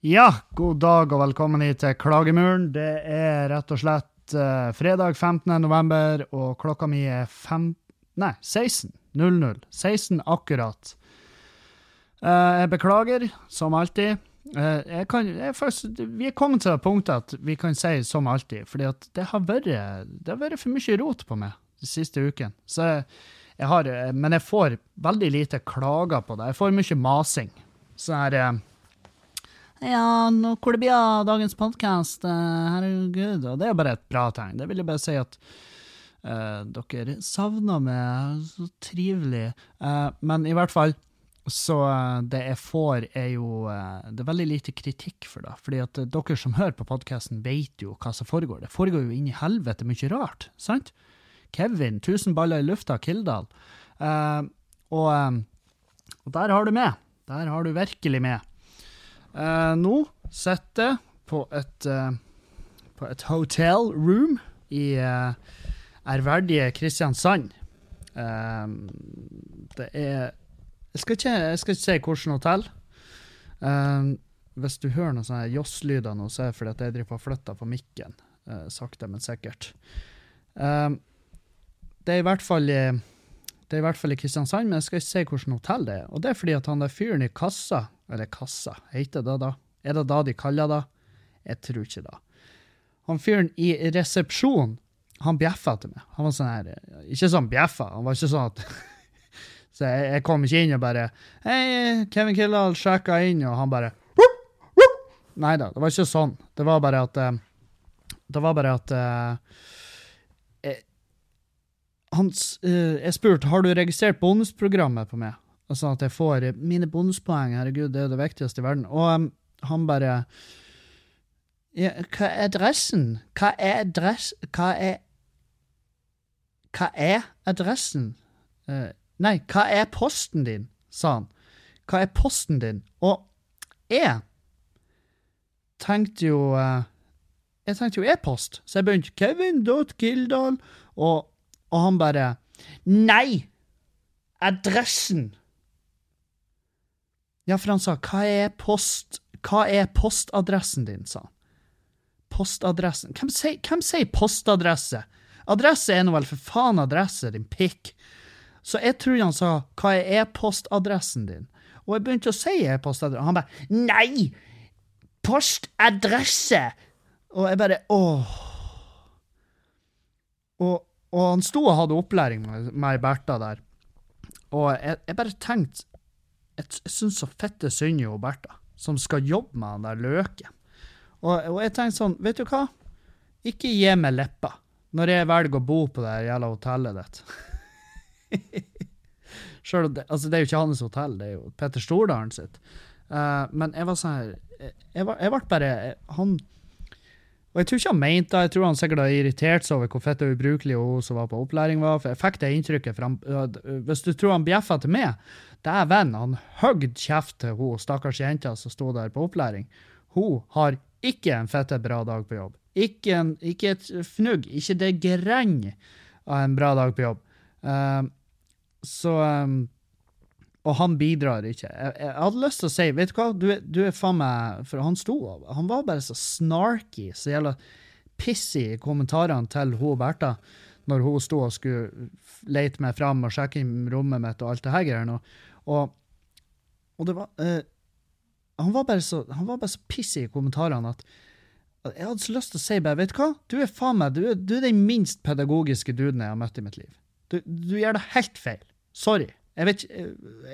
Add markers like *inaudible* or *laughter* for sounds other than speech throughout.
Ja, god dag og velkommen hit til Klagemuren. Det er rett og slett uh, fredag 15. november, og klokka mi er fem... Nei, 16.00. 16 akkurat. Uh, jeg beklager, som alltid. Uh, jeg kan, jeg faktisk, vi er kommet til det punktet at vi kan si som alltid, fordi det har vært, det har vært for mye rot på meg de siste ukene. Så jeg, jeg har, men jeg får veldig lite klager på det. Jeg får mye masing. Sånn her ja, nå, hvor det blir av dagens podkast? Uh, herregud. Og det er bare et bra tegn. Det vil jeg bare si at uh, dere savner meg. Så trivelig. Uh, men i hvert fall, så det jeg får, er jo Det er veldig lite kritikk for det. Fordi at dere som hører på podkasten, vet jo hva som foregår. Det foregår jo inn i helvete mye rart, sant? Kevin, 1000 baller i lufta, Kildahl. og, og der har du med. Der har du virkelig med. Uh, nå sitter på et, uh, på et hotel room i uh, ærverdige Kristiansand. det er jeg skal, ikke, jeg skal ikke si hvilket hotell. hvis du hører noen sånne joss-lyder nå, så er det fordi at jeg driver og flytter på mikken. sakte, men sikkert. det er i hvert fall i det er i hvert fall i Kristiansand, men jeg skal si hvilket hotell det er. Og det er fordi at han der fyren i kassa eller kassa, heter det da? Er det da de kaller det? Jeg tror ikke det. Han fyren i resepsjonen, han bjeffa til meg. Han var sånn her Ikke sånn bjeffa, han var ikke sånn at *laughs* Så jeg, jeg, kom ikke inn og bare Hei, Kevin Kildahl sjekka inn, og han bare Nei da, det var ikke sånn. Det var bare at eh, Det var bare at jeg, hans, uh, jeg spurte har du registrert bonusprogrammet på meg. Sånn at jeg får mine bonuspoeng. Herregud, det er det viktigste i verden. Og um, han bare ja, Hva er adressen? Hva er adress... Hva er Hva er adressen? Uh, nei, hva er posten din? sa han. Hva er posten din? Og jeg tenkte jo uh, Jeg tenkte jo e-post, så jeg begynte Kevin.Gildal og, og han bare Nei! Adressen! Ja, for han sa hva er post... Hva er postadressen din, sa han. Postadressen Hvem sier, postadresse? Adresse er nå vel for faen adresse, din pikk. Så jeg tror han sa hva er e-postadressen din? Og jeg begynte å si e-postadresse, og han bare nei! Postadresse! Og jeg bare åh. Og, og han sto og hadde opplæring med, med Bertha der. Og jeg, jeg bare tenkte jeg, jeg syns så fette synd i Bertha, som skal jobbe med han der løken. Og, og, jeg tenkte sånn, vet du hva? Ikke gi meg leppa når jeg velger å bo på det jævla hotellet ditt. *laughs* Selv, altså, det er jo ikke hans hotell, det er jo Petter Stordalen sitt. Uh, men jeg var sånn her Jeg, jeg, jeg ble bare Han og jeg tror ikke han mente det, jeg tror han sikkert har irritert seg over hvor fett og ubrukelig hun som var på opplæring, var. For jeg fikk det inntrykket. For han, hvis du tror han bjeffa til meg, Dæven, han høgde kjeft til hun stakkars jenta som sto der på opplæring. Hun har ikke en fette bra dag på jobb. Ikke, en, ikke et fnugg, ikke det grenn av en bra dag på jobb. Uh, så um, Og han bidrar ikke. Jeg, jeg, hadde lyst til å si, vet du hva, du, du er faen meg For han sto Han var bare så snarky, så jævla pissy i kommentarene til hun Bertha når hun sto og skulle lete meg fram og sjekke inn rommet mitt og alt det her greiene. Og, og det var uh, han, var bare så, han var bare så pissig i kommentarene at, jeg hadde så lyst til å si bare, vet du hva, du er faen meg, du du er den minst pedagogiske duden jeg har møtt i mitt liv. Du, du gjør det helt feil. Sorry. Jeg vet ikke,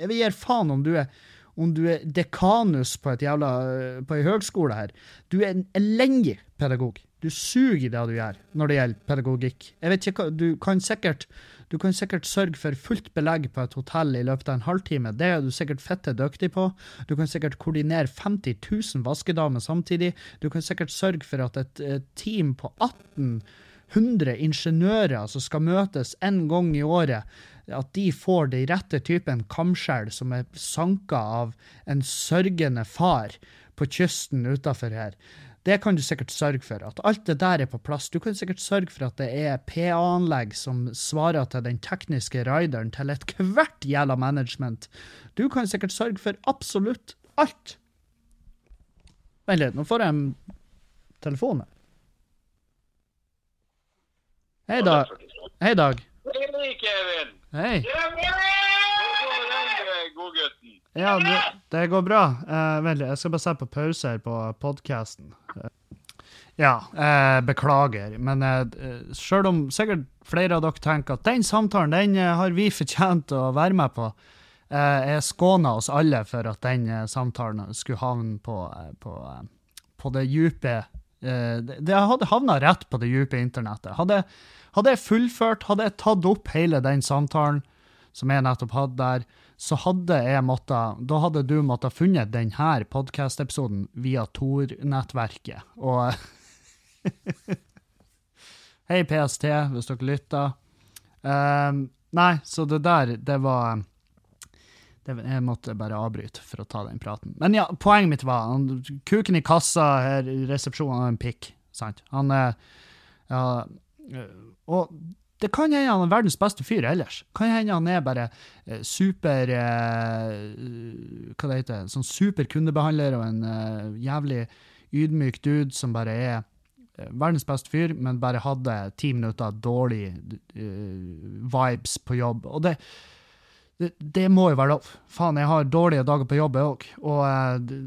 jeg vil gi faen om du er om du er dekanus på et jævla, på ei høgskole her. Du er en elendig pedagog. Du suger i det du gjør når det gjelder pedagogikk. Jeg vet ikke Du kan sikkert du kan sikkert sørge for fullt belegg på et hotell i løpet av en halvtime. Det er du sikkert fette dyktig på. Du kan sikkert koordinere 50 000 vaskedamer samtidig. Du kan sikkert sørge for at et, et team på 18 100 ingeniører som skal møtes en gang i året, at de får de rette typen kamskjell som er sanka av en sørgende far på kysten utafor her. Det kan du sikkert sørge for. At alt det der er på plass. Du kan sikkert sørge for at det er PA-anlegg som svarer til den tekniske rideren til ethvert jævla management. Du kan sikkert sørge for absolutt alt. Vent litt, nå får jeg en telefon her. Hei, Dag. Hei, Dag. Hei, Kevin! Hei. Godgutten? Ja, det, det går bra. Eh, vel, jeg skal bare sette på pause her på podkasten. Ja, eh, beklager, men eh, sjøl om sikkert flere av dere tenker at den samtalen den eh, har vi fortjent å være med på, eh, jeg skåna oss alle for at den eh, samtalen skulle havne på, eh, på, eh, på det dype eh, det, det hadde havna rett på det dype internettet. Hadde, hadde jeg fullført, hadde jeg tatt opp hele den samtalen som jeg nettopp hadde der, så hadde jeg måttet, da hadde du måttet funnet denne podkast-episoden via Tor-nettverket. Og *laughs* Hei, PST, hvis dere lytter. Um, nei, så det der, det var Jeg måtte bare avbryte for å ta den praten. Men ja, poenget mitt var han, kuken i kassa her i resepsjonen har en pikk. Sant? Han er ja, Og det kan hende han er verdens beste fyr ellers. Kan hende han er bare eh, super eh, Hva det heter Sånn super kundebehandler og en eh, jævlig ydmyk dude som bare er eh, verdens beste fyr, men bare hadde ti minutter dårlig eh, vibes på jobb. Og det, det, det må jo være lov. Faen, jeg har dårlige dager på jobb, jeg òg. Og eh,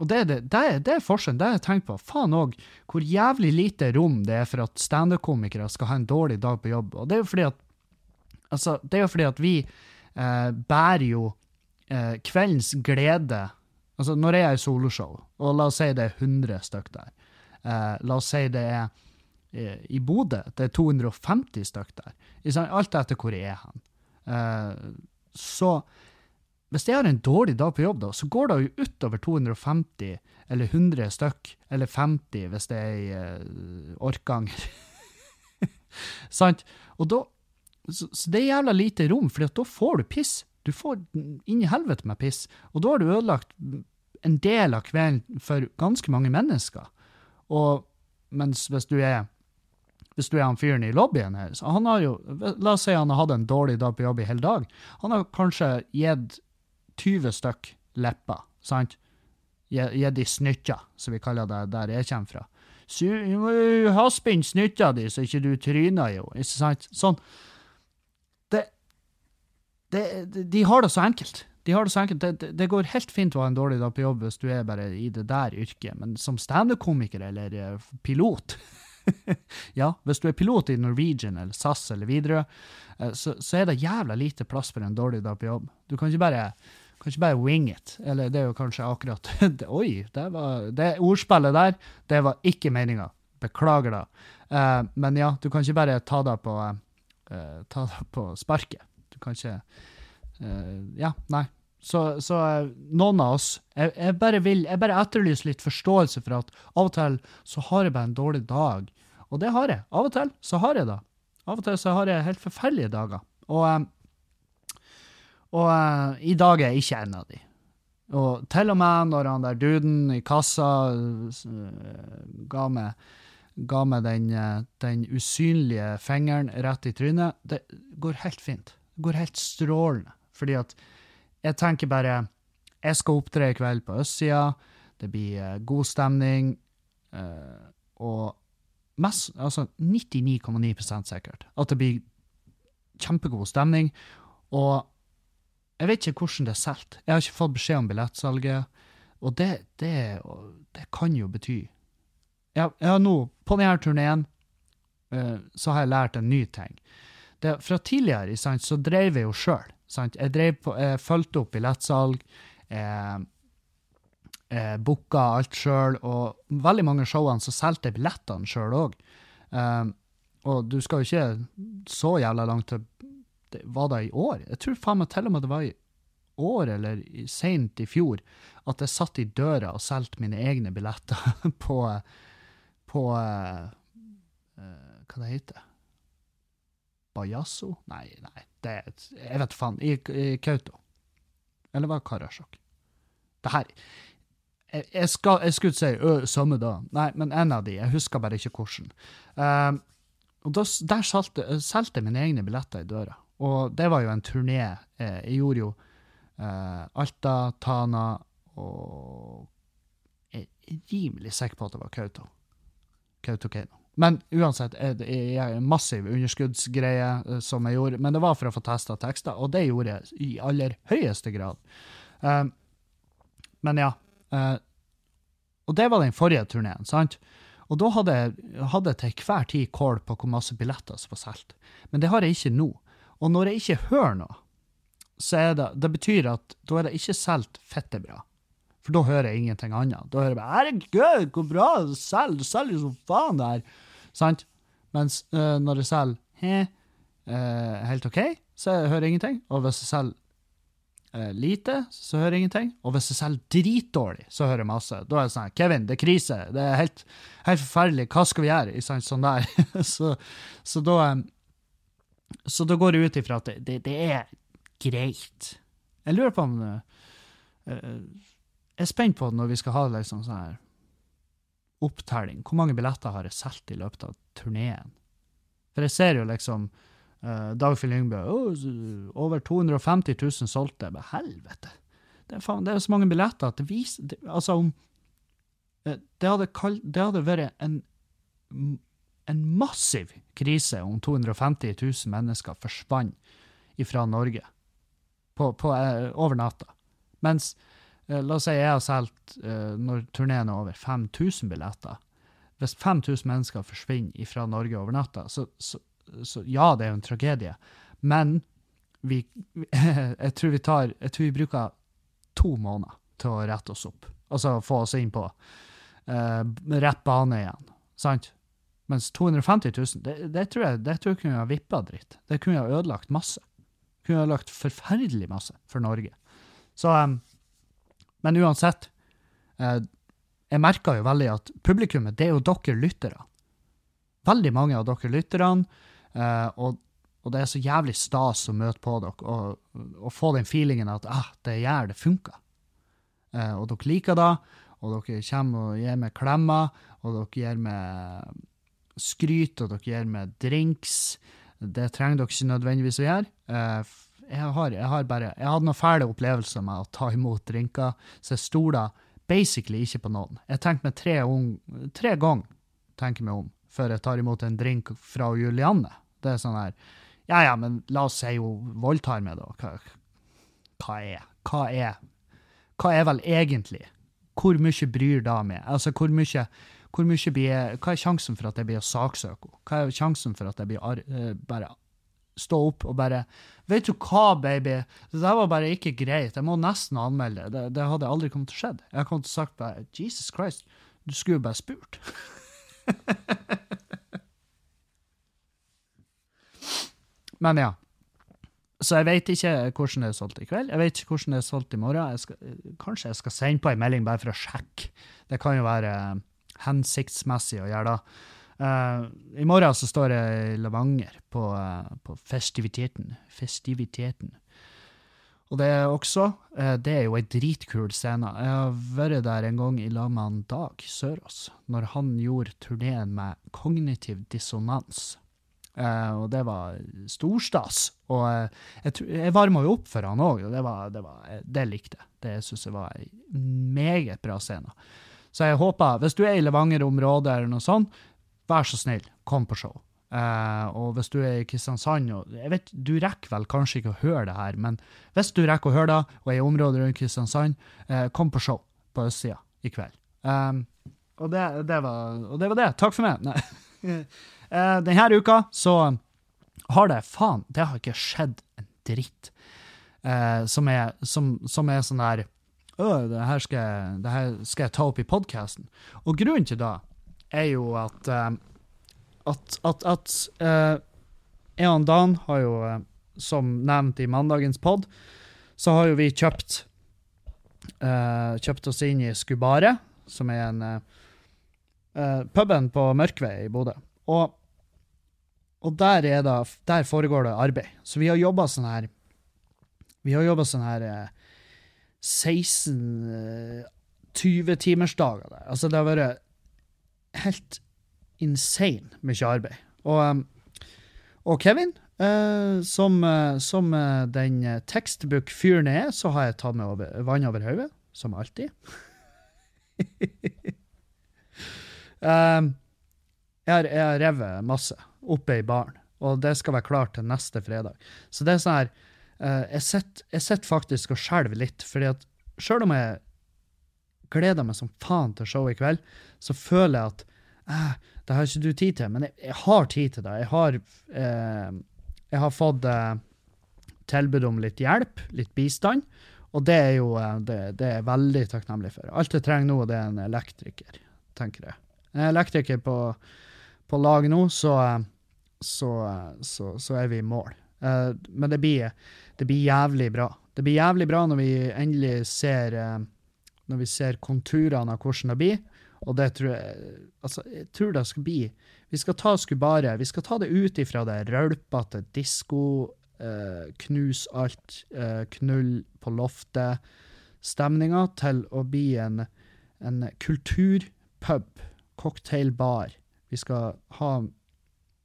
og det, det, det er forskjellen. Det har jeg tenkt på. Faen òg, hvor jævlig lite rom det er for at standup-komikere skal ha en dårlig dag på jobb. Og det er jo fordi at Altså, det er jo fordi at vi eh, bærer jo eh, kveldens glede Altså, når jeg er i soloshow, og la oss si det er 100 stykk der eh, La oss si det er eh, i Bodø, det er 250 stykk der. Alt etter hvor jeg er hen. Eh, så hvis jeg har en dårlig dag på jobb, da, så går det jo utover 250 eller 100 stykk, eller 50 hvis det er i uh, Orkanger. *laughs* Sant? Og da, så, så det er jævla lite rom, for da får du piss. Du får inn i helvete med piss. Og da har du ødelagt en del av kvelden for ganske mange mennesker. Og mens hvis du er hvis du er han fyren i lobbyen her, så han har jo La oss si han har hatt en dårlig dag på jobb i hele dag. Han har kanskje gitt 20 stykk lepper, sant? Gitt de snytta, som vi kaller det der jeg kommer fra. Jo Haspe snytta di, så ikke du tryner jo, ikke sant? Sånn. Det, det, De har det så enkelt. De har Det så enkelt. Det, det, går helt fint å ha en dårlig dag på jobb hvis du er bare i det der yrket, men som standup-komiker eller eh, pilot *laughs* Ja, hvis du er pilot i Norwegian eller SAS eller Widerøe, eh, så, så er det jævla lite plass for en dårlig dag på jobb. Du kan ikke bare, kan ikke bare wing it. Eller det er jo kanskje akkurat *laughs* det, Oi, det, var, det ordspillet der, det var ikke meninga. Beklager da. Uh, men ja, du kan ikke bare ta det på, uh, ta det på sparket. Du kan ikke uh, Ja, nei. Så, så eh, noen av oss jeg, jeg bare vil, jeg bare etterlyser litt forståelse for at av og til så har jeg bare en dårlig dag. Og det har jeg. Av og til så har jeg det. Av og til så har jeg helt forferdelige dager. Og, eh, og eh, i dag er jeg ikke en av de. Og til og med når han der duden i kassa ga meg, ga meg den, den usynlige fingeren rett i trynet, det går helt fint. Det går helt strålende. Fordi at jeg tenker bare Jeg skal opptre i kveld på østsida. Det blir eh, god stemning. eh, og mest, altså 99,9% sikkert at det blir kjempegod stemning. Og jeg vet ikke hvordan det er solgt. Jeg har ikke fått beskjed om billettsalget. Og det, det, det kan jo bety Jeg, jeg nå, på denne turneen, eh, så har jeg lært en ny ting. Det, fra tidligere så drev jeg jo sjøl. Jeg, drev på- jeg fulgte opp billettsalg. eh, eh, booka alt sjøl, og veldig mange showene så solgte jeg billettene sjøl òg. og du skal jo ikke så jævla langt til det, Var det i år? Jeg tror faen meg til og med det var i år, eller seint i fjor, at jeg satt i døra og solgte mine egne billetter *laughs* på, på eh, eh, hva det heter Bajasso? Nei, nei, det er et, Jeg vet faen. I, i Kautokeino. Eller var det Karasjok? Det her jeg, jeg, skal, jeg skulle si ø, samme da. Nei, men en av de. Jeg husker bare ikke hvordan. Um, og da, der solgte jeg mine egne billetter i døra. Og det var jo en turné. Eh, jeg gjorde jo uh, Alta, Tana og Jeg er rimelig sikker på at det var Kautokeino. Kautokeino. Men uansett, jeg er en massiv underskuddsgreie eh, som jeg gjorde. Men det var for å få testa tekster, og det gjorde jeg i aller høyeste grad. Um, men ja. Uh, og det var den forrige turneen, sant? Og da hadde jeg til hver tid kål på hvor masse billetter som var solgt. Men det har jeg ikke nå. Og når jeg ikke hører noe, så er det Det betyr at da er det ikke solgt fitte bra. For da hører jeg ingenting annet. Da hører jeg bare 'Herregud, hvor bra du selger! Du selger som faen, det her!' Sant? Mens eh, når det selger he, eh, helt OK, så jeg hører jeg ingenting. Og hvis det selger eh, lite, så hører jeg ingenting. Og hvis det selger dritdårlig, så hører jeg masse. Da er det sånn 'Kevin, det er krise. Det er helt, helt forferdelig. Hva skal vi gjøre?' Sant? Sånn der. *laughs* så, så da eh, Så da går jeg ut ifra at det, det, det er greit. Jeg lurer på om Jeg er spent på når vi skal ha liksom sånn her opptelling. Hvor mange billetter har jeg solgt i løpet av turneen? For jeg ser jo liksom uh, Dagfinn Lyngbø oh, Over 250 000 solgte. Men helvete! Det er, faen, det er så mange billetter at det viser det, Altså, om eh, det, hadde det hadde vært en, en massiv krise om 250 000 mennesker forsvant fra Norge på, på, eh, over natta. Mens eh, la oss si jeg har solgt, eh, når turneen er over, 5000 billetter. Hvis 5000 mennesker forsvinner fra Norge over natta, så, så, så ja, det er jo en tragedie. Men vi, *laughs* jeg, tror vi tar, jeg tror vi bruker to måneder til å rette oss opp. Altså få oss inn på uh, rett bane igjen. Sant? Mens 250 000, det, det, tror jeg, det tror jeg kunne ha vippa dritt. Det kunne ha ødelagt masse. Kunne ha ødelagt forferdelig masse for Norge. Så em, Men uansett. eh, jeg merker jo veldig at publikummet, det er jo dere lyttere. Veldig mange av dere lytterne. eh, og, og det er så jævlig stas å møte på dere og, og få den feelingen at ah, det gjør det funker. Eh, og dere liker det, og dere kommer og gir meg klemmer, og dere gir meg skryt, og dere gir meg drinks. Det trenger dere ikke nødvendigvis å gjøre. Jeg har, jeg har bare Jeg hadde noen fæle opplevelser med å ta imot drinker, så jeg stoler basically ikke på noen. Jeg tenker meg tre, tre ganger tenker meg om før jeg tar imot en drink fra Julianne. Det er sånn her Ja ja, men la oss si hun voldtar meg, da. Hva, hva er Hva er Hva er vel egentlig? Hvor mye bryr da meg? Altså, hvor mye hvor mye blir Hva er sjansen for at jeg blir å saksøke henne? Hva er sjansen for at jeg blir eh, bare stå opp og bare Vet du hva, baby? Det der var bare ikke greit. Jeg må nesten anmelde det. Det, det hadde aldri kommet til å skje. Jeg kom til å sagt bare Jesus Christ, du skulle bare spurt. *laughs* Men ja. Så jeg vet ikke hvordan det er solgt i kveld. Jeg vet ikke hvordan det er solgt i morgen. Jeg skal, kanskje jeg skal sende på en melding bare for å sjekke. Det kan jo være eh, hensiktsmessig å gjøre da. Eh, I morgen så står jeg i Levanger på, uh, på festiviteten. Festiviteten. Og det er også uh, Det er jo ei dritkul scene. Jeg har vært der en gang i lag med Dag Sørås, når han gjorde turneen med Kognitiv dissonans. Og det var storstas. Og jeg, jeg varma jo opp for han òg, og det, var, det, var, det likte jeg. Det syns jeg var ei meget bra scene. Så jeg håper, hvis du er i Levanger-området eller noe sånt, vær så snill, kom på show. Uh, og hvis du er i Kristiansand og jeg vet, Du rekker vel kanskje ikke å høre det her, men hvis du rekker å høre det, og er i området rundt Kristiansand, uh, kom på show på østsida i kveld. Um, og, det, det var, og det var det. Takk for meg. *laughs* Eh, denne uka så har det faen Det har ikke skjedd en dritt som, er, som, som er sånn der «Å, det det her skal jeg ta opp i podkasten. Og grunnen til det er jo at eh, at, at, at uh, Eon Dan har jo, eh, som nevnt i mandagens pod, så har jo vi kjøpt uh, kjøpt oss inn i Skubare, som er en eh, eh, puben på Mørkvei i Bodø. Og og der, er det, der foregår det arbeid. Så vi har jobba sånn her Vi har jobba sånn her eh, 16-20-timersdager der. Altså, det har vært helt insane mye arbeid. Og, um, og Kevin, eh, som, eh, som eh, den tekstbook-fyren jeg er, så har jeg tatt med over, vann over hodet, som alltid. *laughs* um, jeg har, jeg har revet masse oppe i baren, og det skal være klart til neste fredag. Så det er sånn her sitter jeg sitter faktisk og skjelver litt, fordi at sjøl om jeg gleder meg som faen til showet i kveld, så føler jeg at eh, det har ikke du tid til, men jeg, jeg har tid til det. Jeg har, eh, jeg har fått eh, tilbud om litt hjelp, litt bistand, og det er jo eh, det, det er jeg veldig takknemlig for. Alt jeg trenger nå, det er en elektriker, tenker jeg. En elektriker på, på lag nå, så, så, så, så er vi i mål. Eh, men det blir, det blir jævlig bra. Det blir jævlig bra når vi endelig ser eh, når vi ser konturene av hvordan det blir. Og det tror jeg Altså, jeg tror det skal bli Vi skal ta Skubare, vi skal ta det ut ifra det rølpete disko, eh, knus alt, eh, knull på loftet-stemninga, til å bli en, en kulturpub, cocktailbar. Vi skal ha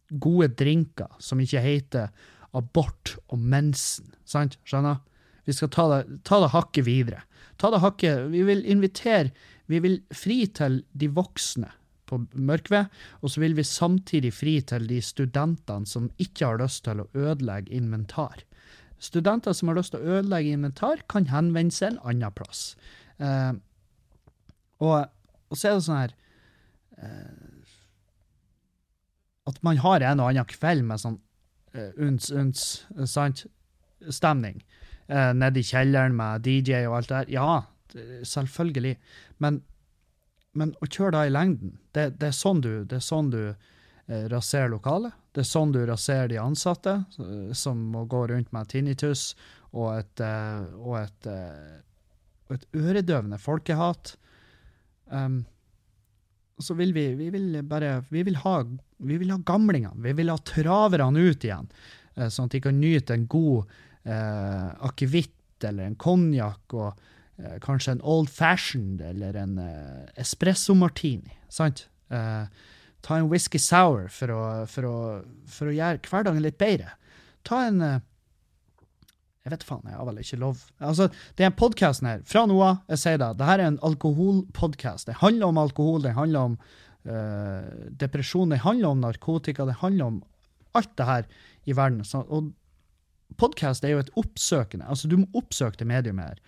gode drinker som ikke heter abort og mensen, sant? Skjønner? Vi skal ta det, ta det hakket videre. Ta det hakket Vi vil invitere Vi vil fri til de voksne på Mørkved, og så vil vi samtidig fri til de studentene som ikke har lyst til å ødelegge inventar. Studenter som har lyst til å ødelegge inventar, kan henvende seg en annen plass. Eh, og, og så er det sånn her eh, At man har en og annen kveld med sånn eh, uns, uns, eh, sant, stemning eh, nede i kjelleren med DJ og alt det der. Ja, selvfølgelig. Men, men å kjøre da i lengden, det, det er sånn du, det er sånn du eh, raserer lokalet. Det er sånn du raserer de ansatte, som må gå rundt med tinnitus og et, eh, og et, eh, et øredøvende folkehat. Um, så vil vi, vi vil bare vi vil ha, vi vil ha gamlingene, vi vil ha traverne ut igjen, eh, sånn at de kan nyte en god eh, akevitt eller en konjakk og eh, kanskje en old fashioned eller en eh, espresso martini. Sant? Eh, ta en whisky sour for å, for å, for å gjøre hverdagen litt bedre. Ta en eh, Jeg vet faen, jeg har vel ikke lov Altså, det er en podkast her. Fra nå av, jeg sier det, det her er en alkoholpodkast. Det handler om alkohol, det handler om eh, depresjon, det handler om narkotika, det handler om alt det her i verden. Så, og podkast er jo et oppsøkende Altså, du må oppsøke det mediet her.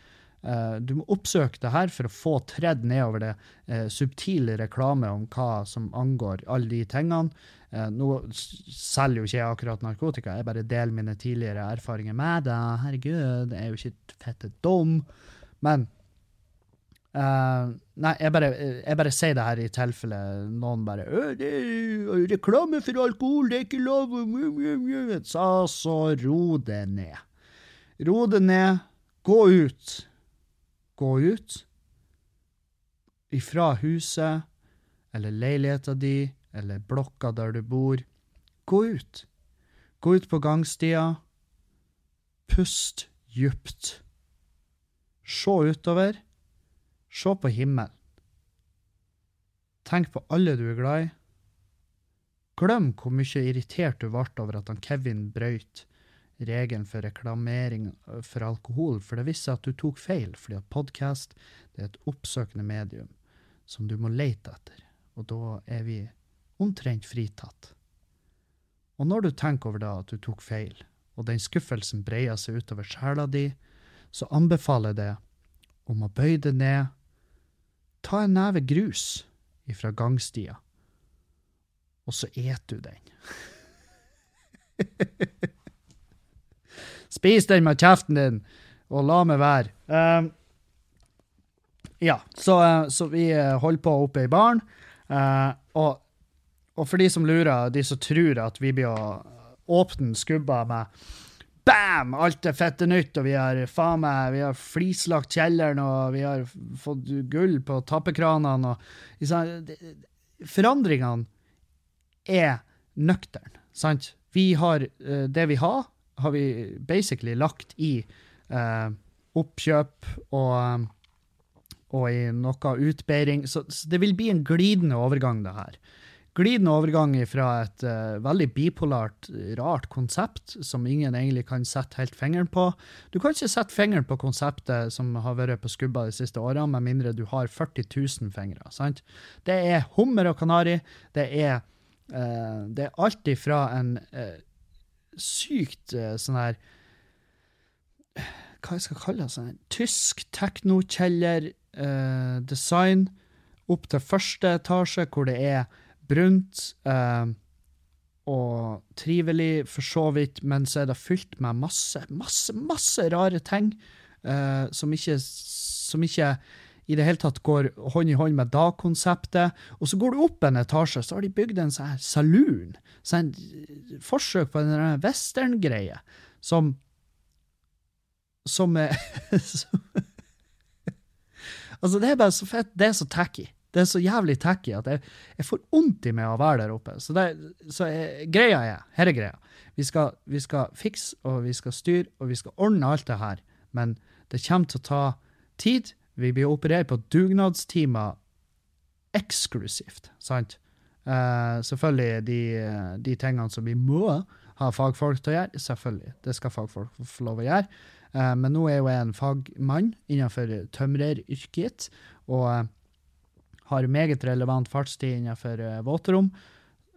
Uh, du må oppsøke det her for å få tredd nedover det uh, subtile reklame om hva som angår alle de tingene. Uh, nå selger jo ikke jeg akkurat narkotika, jeg bare deler mine tidligere erfaringer med det. Herregud, jeg er jo ikke fette dum. Men eh, Nei, jeg bare, jeg bare sier det her i tilfelle noen bare «Ø, det er Reklame for alkohol, det er ikke lov! Så, så ro det ned. Ro det ned. Gå ut. Gå ut ifra huset eller leiligheta di eller blokka der du bor. Gå ut. Gå ut på gangstia. Pust djupt. Se utover. Se på himmelen. Tenk på alle du er glad i. Glem hvor mye irritert du ble over at han Kevin brøyt regelen for reklamering for alkohol, for det viste seg at du tok feil, fordi at podkast er et oppsøkende medium som du må lete etter, og da er vi omtrent fritatt. Og når du tenker over da at du tok feil, og den skuffelsen breier seg utover sjela di, så anbefaler jeg det om å bøye det ned, ta en neve grus ifra gangstia, og så et du den. *laughs* Spis den med kjeften din, og la meg være. Um, ja, så, eh, så vi eh, holder på oppe i baren. Uh, og, og for de som lurer, de som tror at vi blir å åpne skubba med Bam! Alt er fette nytt, og vi har faen meg, vi har flislagt kjelleren, og vi har fått gull på tappekranene, og liksom, Forandringene er nøkterne, sant? Vi har eh, Det vi har, har vi basically lagt i eh, oppkjøp og, og i noe utbeiring. Så, så det vil bli en glidende overgang, det her. Glidende overgang fra et uh, veldig bipolart, rart konsept som ingen egentlig kan sette helt fingeren på. Du kan ikke sette fingeren på konseptet som har vært på skubba de siste årene, med mindre du har 40 000 fingre. sant? Det er hummer og kanari. Det er, uh, det er alt ifra en uh, sykt sånn her Hva jeg skal kalle det? Sånn tysk teknokjeller-design opp til første etasje, hvor det er brunt eh, og trivelig, for så vidt, men så er det fylt med masse, masse, masse rare ting eh, som, ikke, som ikke i det hele tatt går hånd i hånd med da-konseptet. Og så går du opp en etasje, så har de bygd en sånn saloon. Sånn forsøk på en western-greie som Som er *laughs* Altså, det er bare så fett. Det er så tacky. Det er så jævlig tacky at jeg, jeg får vondt i meg å være der oppe. Så, det, så jeg, greia er, her er greia. Vi skal, vi skal fikse, og vi skal styre, og vi skal ordne alt det her. Men det kommer til å ta tid. Vi blir operert på dugnadstimer eksklusivt, sant? Uh, selvfølgelig de, de tingene som vi må ha fagfolk til å gjøre, selvfølgelig. Det skal fagfolk få lov å gjøre. Uh, men nå er jo jeg en fagmann innenfor tømreryrket, og eh, har meget relevant fartstid innenfor uh, våtrom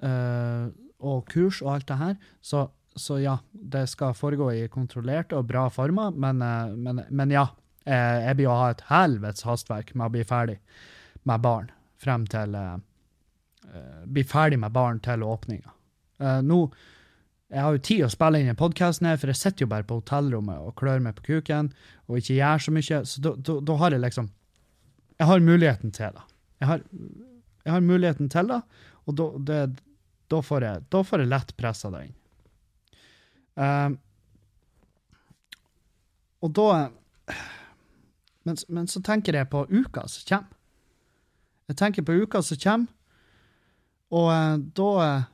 uh, og kurs og alt det her. Så, så ja, det skal foregå i kontrollerte og bra former, men, uh, men, men ja. Jeg blir å ha et helvetes hastverk med å bli ferdig med barn frem til Bli ferdig med barn til åpninga. Nå jeg har jo tid å spille inn en podkast for jeg sitter jo bare på hotellrommet og klør meg på kuken og ikke gjør så mye, så da da har jeg liksom Jeg har muligheten til det. Jeg har, jeg har muligheten til det, og da, det, da, får, jeg, da får jeg lett pressa det inn. Um, og da men, men så tenker jeg på uka som kommer. Jeg tenker på uka som kommer, og uh, da eh,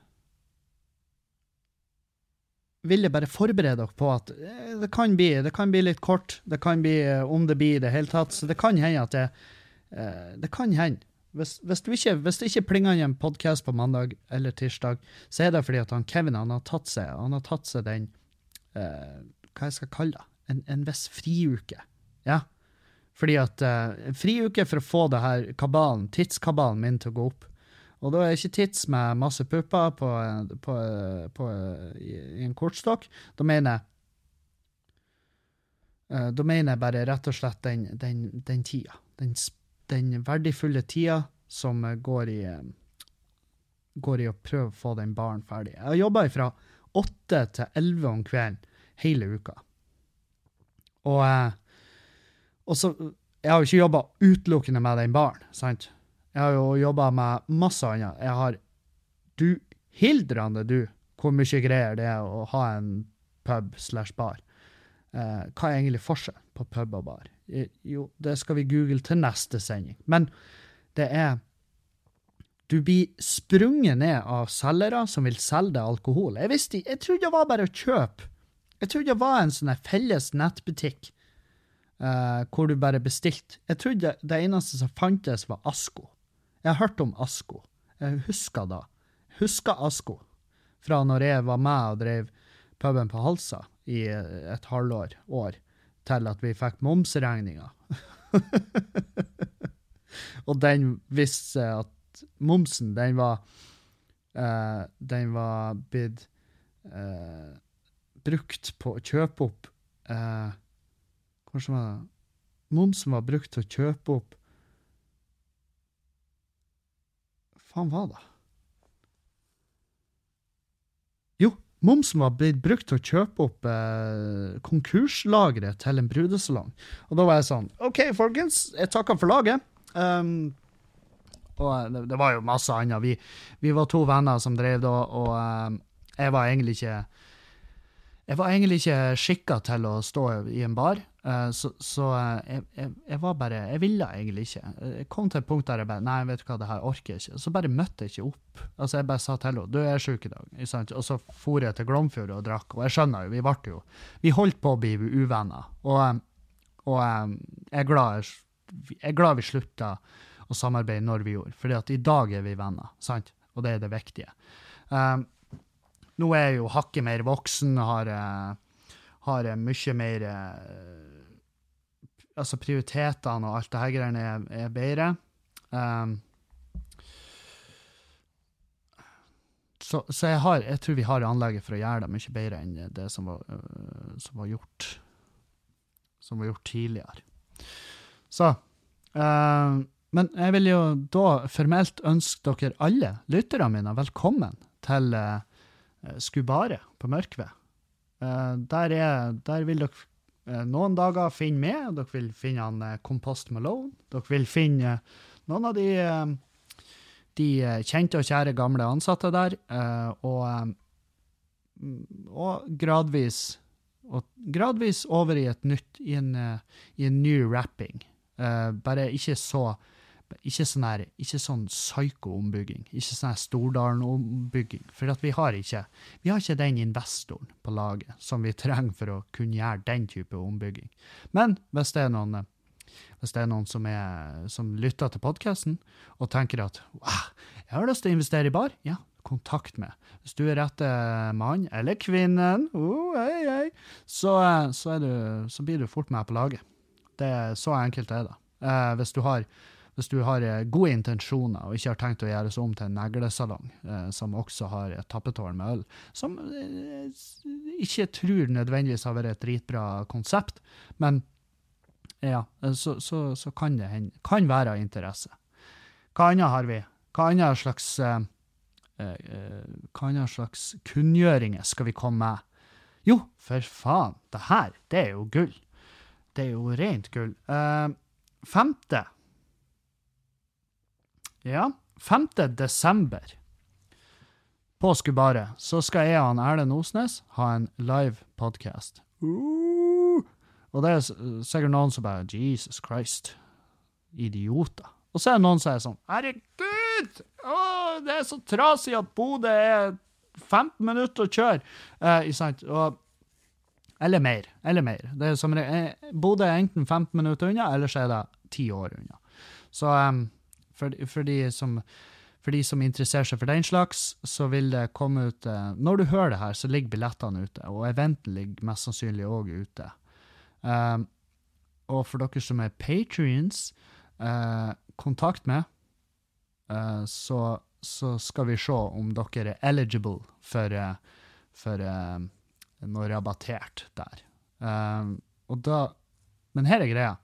vil jeg bare forberede dere på at eh, det kan bli, det kan bli litt kort, det kan bli om det blir i det hele tatt, så det kan hende at eh, det kan hende. Hvis, hvis, ikke, hvis det ikke plinger inn en podkast på mandag eller tirsdag, så er det fordi at han Kevin han har tatt seg, har tatt seg den eh, Hva jeg skal kalle det? En, en viss friuke. Ja. Fordi at eh, friuke for å få det her kabalen, tidskabalen min til å gå opp. Og da er ikke tids med masse pupper på, på, på, i, i en kortstokk. Da mener jeg eh, Da mener jeg bare rett og slett den, den, den tida. Den, den verdifulle tida som eh, går i eh, går i å prøve å få den baren ferdig. Jeg har jobba fra åtte til elleve om kvelden hele uka. Og, eh, og så Jeg har jo ikke jobba utelukkende med den baren, sant? Jeg har jo jobba med masse annet. Jeg har Du hildrende, du, hvor mye greier det er å ha en pub slash bar. Eh, hva er egentlig forskjellen på pub og bar? Eh, Jo, det skal vi google til neste sending. Men det er Du blir sprunget ned av selgere som vil selge deg alkohol. Jeg visste, jeg trodde det var bare å kjøpe. Jeg trodde det var en sånn felles nettbutikk uh, hvor du bare bestilte. Jeg trodde det eneste som fantes, var Asko. Jeg har hørt om Asko. Jeg husker da. Husker Asko fra når jeg var med og drev puben på Halsa i eh, et halvår, år, til at vi fikk momsregninga. *laughs* og den viste seg at momsen, den var uh, Den var blitt uh, brukt på å kjøpe opp uh, Hvordan var det? Momsen var brukt til å kjøpe opp Hva Faen var det? Jo, momsen var blitt brukt til å kjøpe opp eh, konkurslageret til en brudesalong. Og da var jeg sånn OK, folkens, jeg takker for laget. Um, og eh, det, det var jo masse annet. Vi, vi var to venner som drev da, og um, jeg var egentlig ikke Jeg var egentlig ikke skikka til å stå i en bar, eh, så, så eh, jeg, jeg, jeg var bare Jeg ville egentlig ikke. Jeg kom til et punkt der jeg bare Nei, vet du hva, det her orker jeg ikke. Så bare møtte jeg ikke opp. Altså, jeg bare sa til henne Du, er sjuk i dag. Og så for jeg til Glomfjord og drakk. Og jeg skjønner jo, vi ble jo Vi holdt på å bli uvenner. Og, eh, og jeg, er glad, jeg er glad vi slutta å samarbeide når vi gjorde. fordi at i dag er vi venner, sant? Og det er det viktige. Um, nå er jeg jo hakket mer voksen, har, eh, har mye mer eh, Altså, prioritetene og alt det her greiene er, er bedre. Um, så, så jeg, har, jeg tror vi har anlegget for å gjøre det mye bedre enn det som var, som var gjort som var gjort tidligere. Så uh, Men jeg vil jo da formelt ønske dere alle lytterne mine velkommen til uh, Skubare på Mørkved. Uh, der, er, der vil dere uh, noen dager finne meg, dere vil finne han Kompost Malone. Dere vil finne noen av de de kjente og kjære gamle ansatte der, og, og gradvis og gradvis over i et nytt, i en, i en ny rapping. bare ikke så ikke sånn, her, ikke sånn psyko-ombygging, ikke sånn Stordalen-ombygging. For vi har, ikke, vi har ikke den investoren på laget som vi trenger for å kunne gjøre den type ombygging. Men hvis det er noen, hvis det er noen som, er, som lytter til podkasten og tenker at wow, jeg har lyst til å investere i bar, ja, kontakt med. Hvis du er rette mann eller kvinnen, oh, hei, hei, så, så, du, så, blir du fort med på laget. Det Så enkelt er det. Eh, hvis du har hvis du har eh, gode intensjoner og ikke har tenkt å gjøre seg om til en neglesalong, eh, som også har et tappetårn med øl, som eh, ikke tror nødvendigvis har vært et dritbra konsept, men ja, eh, så, så, så kan det hende, kan være av interesse. Hva annet har vi? Hva annet slags, eh, eh, slags kunngjøringer skal vi komme med? Jo, for faen, det her, det er jo gull. Det er jo rent gull. femte ja, 5. desember på Skubare så skal jeg og han Erlend Osnes ha en live podcast. Uh, og det er sikkert noen som bare Jesus Christ, idioter. Og så er det noen som er sånn Herregud! Å, det er så trasig at Bodø er 15 minutter å kjøre. Eh. Og, eller mer. Eller mer. Det er som, eh, Bodø er enten 15 minutter unna, eller så er det 10 år unna. Så um, for, for, de som, for, de som, interesserer seg for den slags, så vil det komme ut eh, Når du hører det her, så ligger billettene ute, og eventen ligger mest sannsynlig òg ute. Um, og for dere som er patrions, uh, kontakt med, uh, så, så, skal vi se om dere er eligible for, uh, for noe rabattert der. Og da, men her er greia.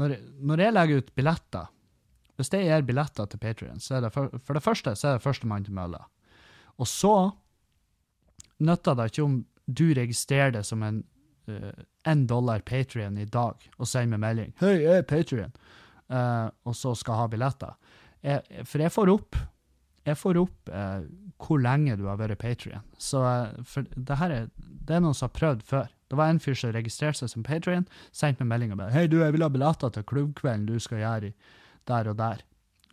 Når, når jeg legger ut billetter hvis jeg gir billetter til Patrion, så er det for, for det første så er det førstemann til mølla. Og så nytter det ikke om du registrerer det som en én uh, dollar Patrion i dag og sender meg melding 'Hei, jeg er Patrion', uh, og så skal ha billetter. Jeg, for jeg får opp jeg får opp uh, hvor lenge du har vært Patrion. Så det er, det er noen som har prøvd før. Det var en fyr som registrerte seg som Patrion, sendte meg melding og bare 'Hei, du, jeg vil ha billetter til klubbkvelden du skal gjøre i' der og der.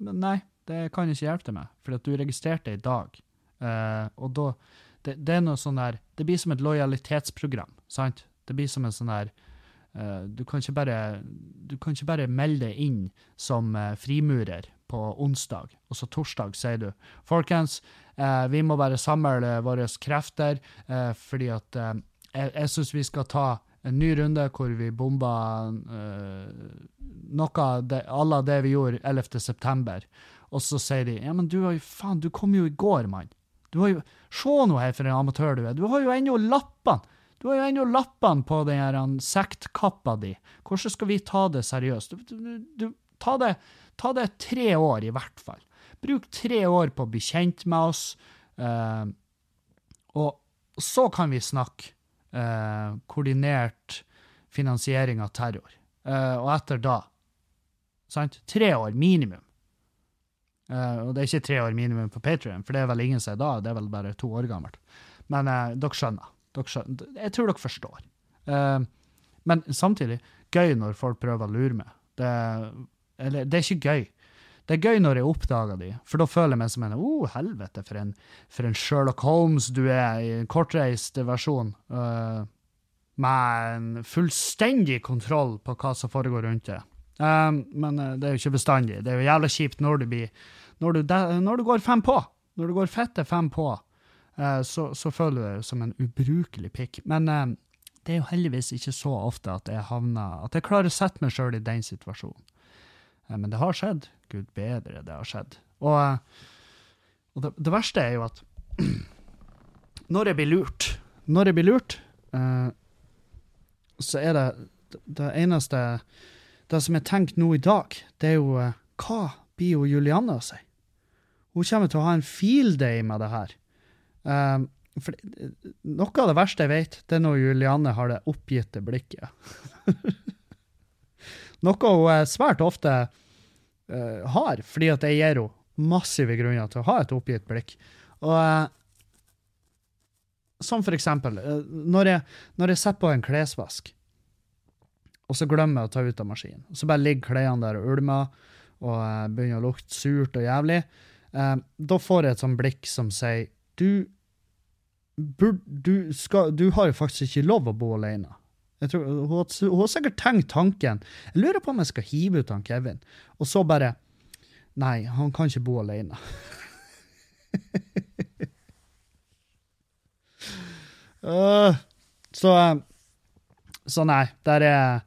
Men nei, det kan ikke hjelpe deg med, for at du registrerte i dag. Uh, og da det, det, er noe sånn der Det blir som et lojalitetsprogram, sant? Det blir som en sånn der uh, du, kan ikke bare, du kan ikke bare melde deg inn som uh, frimurer på onsdag, og så torsdag sier du Folkens, vi må bare samle våre krefter, fordi at jeg, jeg syns vi skal ta en ny runde hvor vi bomba uh, noe det, alle det vi gjorde 11. september. Og så sier de ja, men du har jo faen, du kom jo i går, mann. Du har jo, Se nå her for en amatør du er. Du har jo ennå lappene. Du har jo ennå lappene på den her sektkappa di. Hvordan skal vi ta det seriøst? Du, du, du, ta, det, ta, det, tre år, i hvert fall. Bruk tre år på å bli kjent med oss, uh, og så kan vi snakke eh, koordinert finansiering av terror. Eh, og etter da sant? Tre år minimum. Eh, og det er ikke tre år minimum på Patrion, for det er vel ingen som er da, det er vel bare to år gammelt. Men uh, dere skjønner. Dere skjønner, jeg tror dere forstår. Eh, men samtidig, gøy når folk prøver å lure meg. Det, eller, det er ikke gøy. Det er gøy når jeg oppdager de, for da føler jeg meg som en oh, helvete, for en, for en Sherlock Holmes du er, i en kortreist versjon. Uh, med en fullstendig kontroll på hva som foregår rundt deg. Eh, men eh, det er jo ikke bestandig. Det er jo jævla kjipt når du blir Når du, de- når du går fem på. Når du går fette fem på, uh, så, så føler du deg som en ubrukelig pikk. Men uh, det er jo heldigvis ikke så ofte at jeg havner At jeg klarer å sette meg sjøl i den situasjonen. Eh, Men det har skjedd. Gud bedre, det har skjedd. Og, eh, og det, det verste er jo at *clears throat* når jeg blir lurt Når jeg blir lurt, eh, så er det det eneste Det som jeg tenker nå i dag, det er jo eh, Hva blir jo Julianne å si? Hun kommer til å ha en field day med det her. Eh, for noe av det verste jeg vet, det er når Julianne har det oppgitte blikket. *laughs* noe hun eh, svært ofte uh, har, fordi at jeg gir henne massive grunner til å ha et oppgitt blikk. Og uh, Som for eksempel, uh, når jeg, når jeg setter på en klesvask, og så glemmer jeg å ta ut av maskinen, så bare ligger klærne der og ulmer, og begynner å lukte surt og jævlig, da får jeg et sånt blikk som sier du, bur, du, skal, du har jo faktisk ikke lov å bo alene. Tror, hun, har- sikkert tenkt tanken. Jeg lurer på om jeg skal hive ut han Kevin, og så bare Nei, han kan ikke bo alene. uh, *laughs* så, eh, så nei, der er,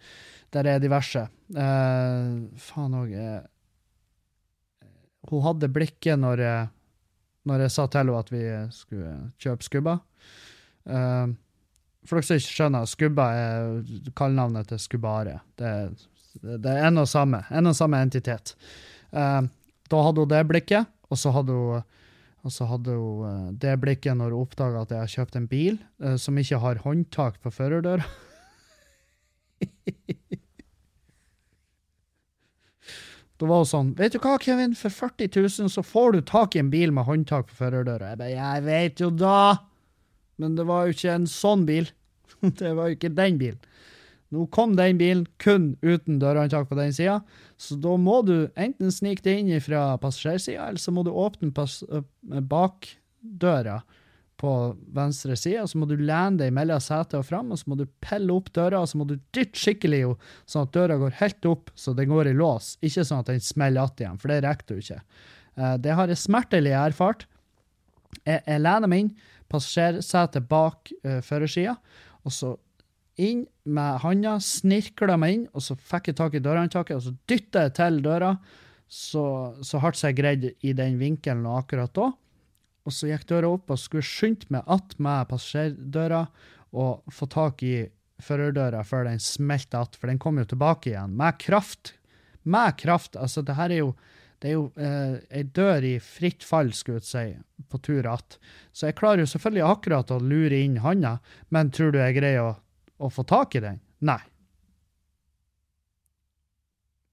der er diverse. Uh, faen òg Hun hadde blikket når når jeg sa til henne at vi skulle kjøpe skubba. Eh, for dere som ikke skjønner, skubba er kallenavnet til skubbare. Det, det er en og samme, en og samme entitet. Eh, da hadde hun det blikket, og så hadde hun, hadde hun eh, det blikket når hun oppdaga at jeg har kjøpt en bil eh, som ikke har håndtak på førerdøra. *laughs* Da var hun sånn Vet du hva, Kevin, for 40 000 så får du tak i en bil med håndtak på førerdøra. Jeg bare Jeg vet jo da! Men det var jo ikke en sånn bil. *laughs* Det var jo ikke den bilen. Nå kom den bilen kun uten dørhåndtak på den sida, så da må du enten snike deg inn fra passasjersida, eller så må du åpne øh, bakdøra på venstre side, og så må du lene deg mellom setet og fram, og så må du pelle opp døra, og så må du dytte skikkelig jo, sånn at døra går helt opp, så den går i lås. Ikke sånn at den smeller att igjen, for det rekker du ikke. Eh, Det har jeg smertelig erfart. Jeg, jeg lener meg inn, passasjersetet bak uh, førersida, og så inn med handa, snirkla meg inn, og så fikk jeg tak i dørhåndtaket, og så dytta jeg til døra så, så hardt som jeg greide i den vinkelen og akkurat da. Og så gikk døra opp, og skulle skynde meg att med passasjerdøra og få tak i førerdøra før den smelte att, for den kom jo tilbake igjen, med kraft. Med kraft. Altså, det her er jo det er jo eh, ei dør i fritt fall, skulle jeg si, på tur att. Så jeg klarer jo selvfølgelig akkurat å lure inn handa, men tror du jeg greier å, å få tak i den? Nei.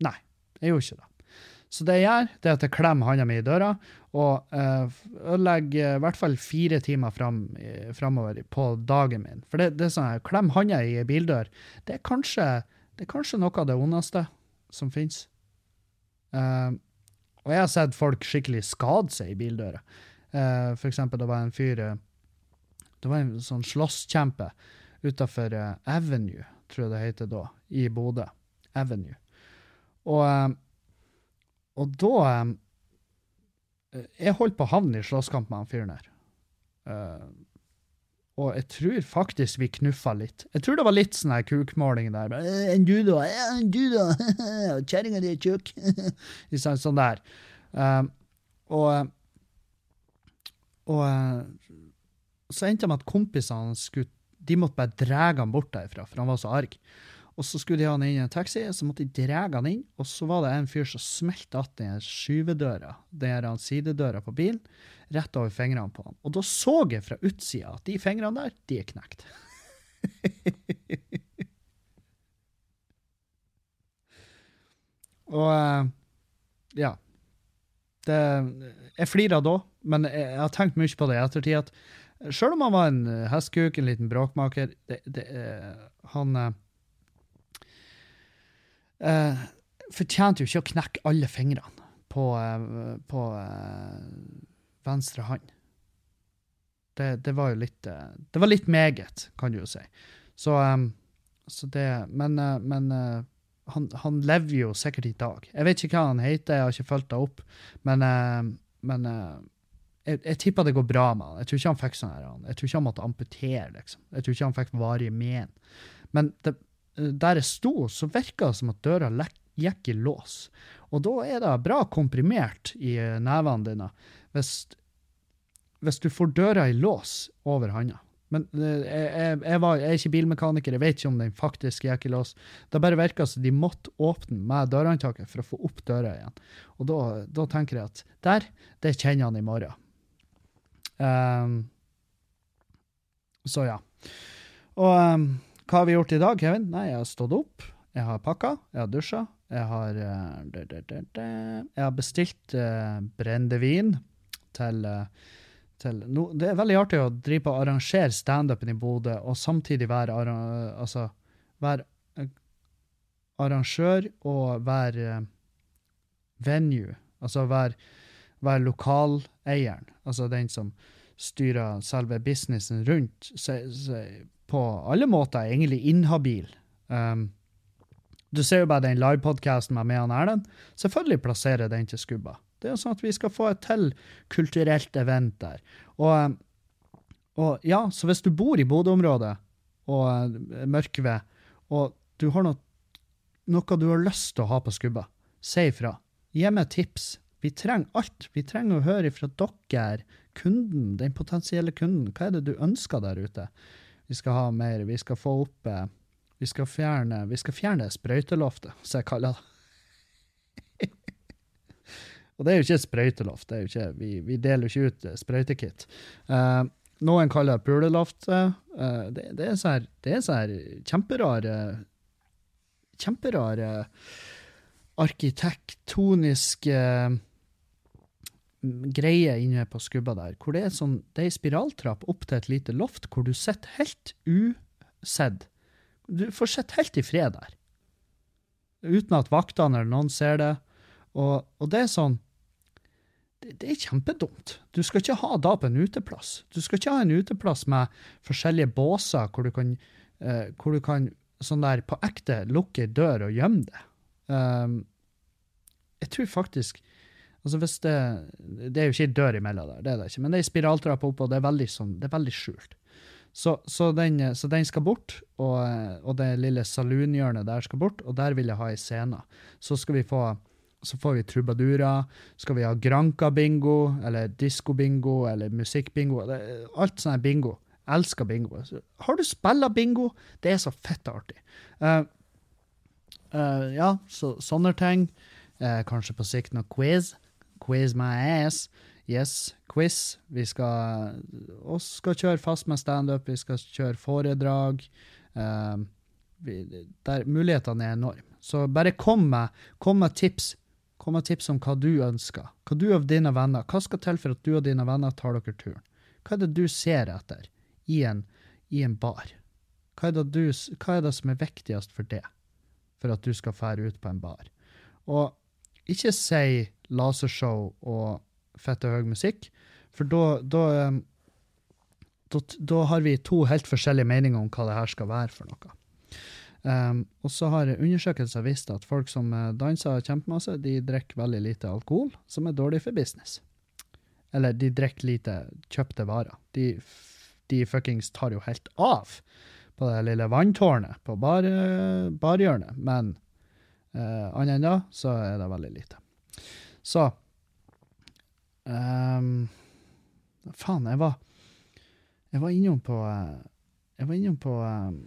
Nei, jeg gjorde ikke det. Så det jeg gjør, det er at jeg klemmer handa mi i døra, og eh, ødelegger i hvert fall fire timer fram, eh, framover på dagen min. For det, det er sånn her, klem handa i ei bildør, det er, kanskje, det er kanskje noe av det ondeste som finnes. Eh, og jeg har sett folk skikkelig skade seg i bildøra. Uh, for eksempel, det var en fyr eh, Det var en sånn slåsskjempe utafor eh, Avenue, tror jeg det heter da, i Bodø. Avenue. Og, og da Jeg holdt på å havne i slåsskamp med han fyren her. Eh, og jeg tror faktisk vi knuffa litt. Jeg tror det var litt sånn her kukmåling der. Bare, «Eh, En du, da? Enn en du, *laughs* da? Kjerringa di er tjukk. *laughs* Sant, sånn der. Um, og og eh, så endte det med at kompisene skulle de måtte bare dra han bort derfra, for han var så arg. Og så skulle de ha han inn i en taxi, så måtte de dra han inn, og så var det en fyr som smelte att den skyvedøra, den sidedøra på bilen, rett over fingrene på han. Og da så jeg fra utsida at de fingrene der, de er knekt. *laughs* og eh, ja. Det, jeg flirer da, men jeg, jeg har tenkt mye på det i ettertid. at Sjøl om han var en eh, hestkuk, en liten bråkmaker det, det, eh, Han eh, fortjente jo ikke å knekke alle fingrene på, på eh, venstre hånd. Det, det var jo litt eh, Det var litt meget, kan du jo si. Så, eh, så det Men, eh, men han, han lever jo sikkert i dag. Jeg vet ikke hva han heter, jeg har ikke fulgt det opp, men, men jeg, jeg tipper det går bra med han. Jeg tror ikke han fikk sånn her, jeg tror ikke han måtte amputere, liksom. Jeg tror ikke han fikk varige men. Men det, der jeg sto, så virka det som at døra gikk i lås. Og da er det bra komprimert i nevene dine hvis, hvis du får døra i lås over handa. Men eh, jeg, jeg, jeg, var, jeg er ikke bilmekaniker, jeg vet ikke om den faktisk gikk i lås. Det bare virka som de måtte åpne med dørhåndtaket for å få opp døra igjen. Og da, da tenker jeg at der, det kjenner han i morgen. Um, så ja. Og um, hva har vi gjort i dag, Kevin? Nei, jeg har stått opp, jeg har pakka, jeg har dusja, jeg har da. Jeg har bestilt uh, brennevin til eh, til no, Det er veldig artig å drive på og arrangere standupen i Bodø, og samtidig være, altså, være eh, arrangør og være eh, venue. Altså være, være lokaleieren. Altså den som styrer selve businessen rundt. Så, så, på alle måter er egentlig inhabil. Um, du ser jo bare den livepodkasten med meg og Erlend. Selvfølgelig plasserer den til Skubba. Det er jo sånn at vi skal få et til kulturelt event der. Og, og ja, så hvis du bor i Bodø-området og eh, Mørkved, og du har noe, noe du har lyst til å ha på Skubba, si ifra. Gi meg tips. Vi trenger alt. Vi trenger å høre fra dere, kunden, den potensielle kunden. Hva er det du ønsker der ute? Vi skal ha mer. Vi skal få opp eh, Vi skal fjerne, vi skal fjerne sprøyteloftet, som jeg kaller det. Og det er jo ikke sprøyteloft. Det er jo ikke, vi, vi deler jo ikke ut eh, sprøytekit. Uh, noen kaller det puleloft. Uh, det, det er sånn her, det kjemperare Kjemperare arkitektoniske greie greier inne på skubba der, hvor det er sånn, det er ei spiraltrapp opp til et lite loft hvor du sitter helt usedd. Du får sitte helt i fred der. Uten at vaktene eller noen ser det. Og, og det er sånn det, er kjempedumt. Du skal ikke ha da på en uteplass. Du skal ikke ha en uteplass med forskjellige båser hvor du kan, uh, hvor du kan sånn der på ekte lukke ei dør og gjemme det. Um, jeg tror faktisk altså hvis det, det er jo ikke ei dør imellom der, det er det ikke, men det er ei spiraltrappe oppe, og det er veldig, sånn, det er veldig skjult. Så, så, den, så den skal bort, og, og det lille saloonhjørnet der skal bort, og der vil jeg ha ei scene. Så skal vi få så får vi trubadurer, skal vi ha Granca-bingo, eller disko-bingo, eller musikk-bingo, alt sånn bingo. Elsker bingo. Har du spilla bingo? Det er så fett artig. Uh, uh, ja, så sånne ting. Uh, kanskje på sikt noe quiz. Quiz my ass. Yes, quiz. Vi skal, og skal kjøre fast med standup, vi skal kjøre foredrag. Uh, vi, der, mulighetene er enorme. Så bare kom med, kom med tips. Kom med tips om hva du ønsker. Hva du og dine venner. Hva skal til for at du og dine venner tar dere turen? Hva er det du ser etter i en, i en bar? Hva er, du, hva er det som er viktigst for det, for at du skal fære ut på en bar? Og ikke si lasershow og fette høy musikk, for da, da, da, da har vi to helt forskjellige meninger om hva det her skal være for noe. Um, og så har undersøkelser vist at folk som eh, danser kjempemasse, de drikker veldig lite alkohol, som er dårlig for business. Eller de drikker lite kjøpte varer. De, de fuckings tar jo helt av på det lille vanntårnet på bar, eh, barhjørnet, men uh, annet enn da, så er det veldig lite. Så um, Faen, jeg var Jeg var innom på Jeg var innom på um,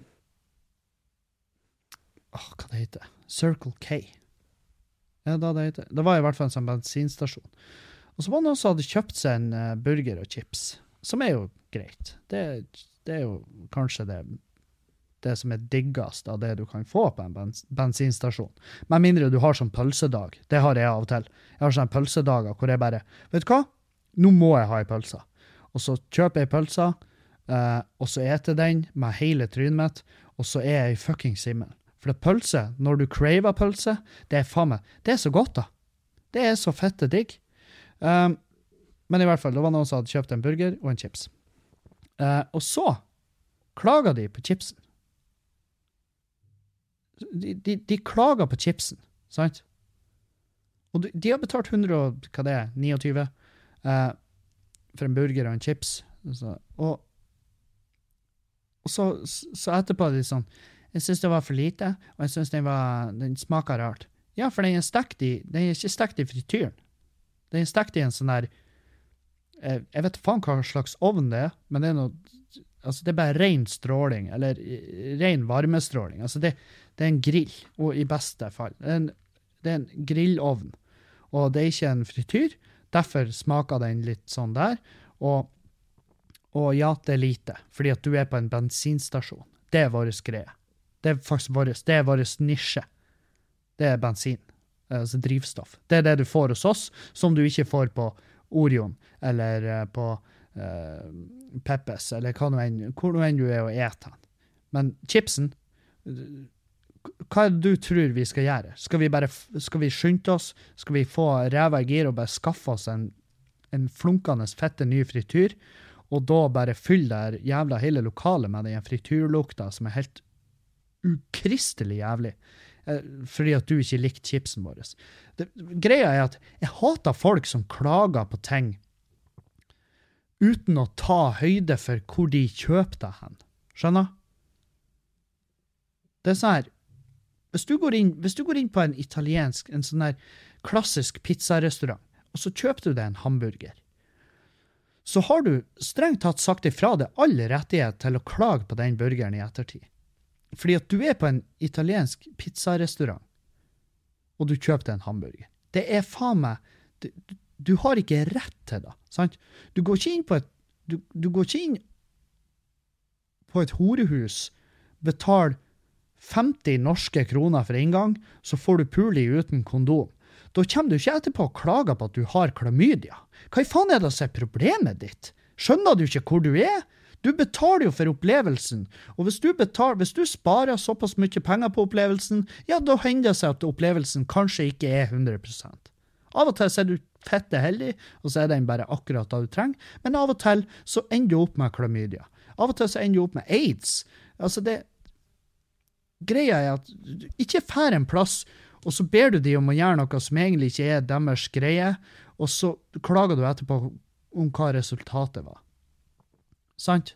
Åh, hva det heter Circle K. Ja, da det heter. Det var i hvert fall en sånn bensinstasjon. Og så var det noen som hadde kjøpt seg en eh, burger og chips, som er jo greit. Det, det er jo kanskje det, det som er diggest av det du kan få på en bens bensinstasjon. Med mindre du har sånn pølsedag. Det har jeg av og til. Jeg har sånne pølsedager hvor jeg bare Vet du hva? Nå må jeg ha ei pølse. og så kjøper jeg pølsa, eh, og så eter den med hele trynet mitt, og så er jeg i fuckings himmel. For det pølse, når du craver pølse, det er faen meg Det er så godt, da. Det er så fette digg. Um, men i hvert fall, det var noen som hadde kjøpt en burger og en chips. Uh, og så klaga de på chipsen. De, de, de klaga på chipsen, sant? Og de, de har betalt 100 og, hva det er, 29 uh, for en burger og en chips. Altså, og og så, så etterpå er de sånn Jeg syns det var for lite, og jeg syns den, var- den smaka rart. Ja, for den er stekt i Den er ikke stekt i frityren. Den er stekt i en sånn der eh, Jeg vet faen hva slags ovn det er, men det er noe Altså, det er bare ren stråling, eller eh, ren varmestråling. Altså, det, det er en grill, og i beste fall. Det er en, det er en grillovn, og det er ikke en frityr. Derfor smaker den litt sånn der. Og, og ja, det er lite, fordi at du er på en bensinstasjon. Det er vår greie. Det er faktisk vår, det er vår nisje. Det er bensin, altså drivstoff. Det er det du får hos oss, som du ikke får på Orion eller eh, på uh, Peppes, eller hva nå enn, hvor nå enn du er og eter den. Men chipsen Hva er det du tror vi skal gjøre? Skal vi bare skal vi skynde oss? Skal vi få ræva i gir og bare skaffe oss en, en flunkende fette ny frityr? Og da bare fylle det jævla hele lokalet med den frityrlukta som er helt ukristelig jævlig. eh, Fordi at du ikke likte chipsen vår. Det, greia er at jeg hater folk som klager på ting uten å ta høyde for hvor de kjøper det hen. Skjønner? Det er sånn her hvis du, inn, hvis du går inn på en italiensk, en sånn her klassisk pizzarestaurant, og så kjøper du deg en hamburger, så har du strengt tatt sagt ifra deg all rettighet til å klage på den burgeren i ettertid. Fordi at du er på en italiensk pizzarestaurant, og du kjøper deg en hamburger. Det er faen meg du, du- har ikke rett til det. sant? Du går ikke inn på et du, du går ikke inn på et horehus, betaler 50 norske kroner for inngang, så får du puli uten kondom. Da kommer du ikke etterpå og klager på at du har klamydia. Hva i faen er det som er problemet ditt? Skjønner du ikke hvor du er? Du betaler jo for opplevelsen, og hvis du, betaler, hvis du sparer såpass mye penger på opplevelsen, ja, da hender det seg at opplevelsen kanskje ikke er 100 Av og til er du fette heldig, og så er den bare akkurat det du trenger, men av og til så ender du opp med klamydia. Av og til så ender du opp med aids. Altså, det Greia er at du ikke får en plass, og så ber du de om å gjøre noe som egentlig ikke er deres greie, og så klager du etterpå om hva resultatet var. Sant?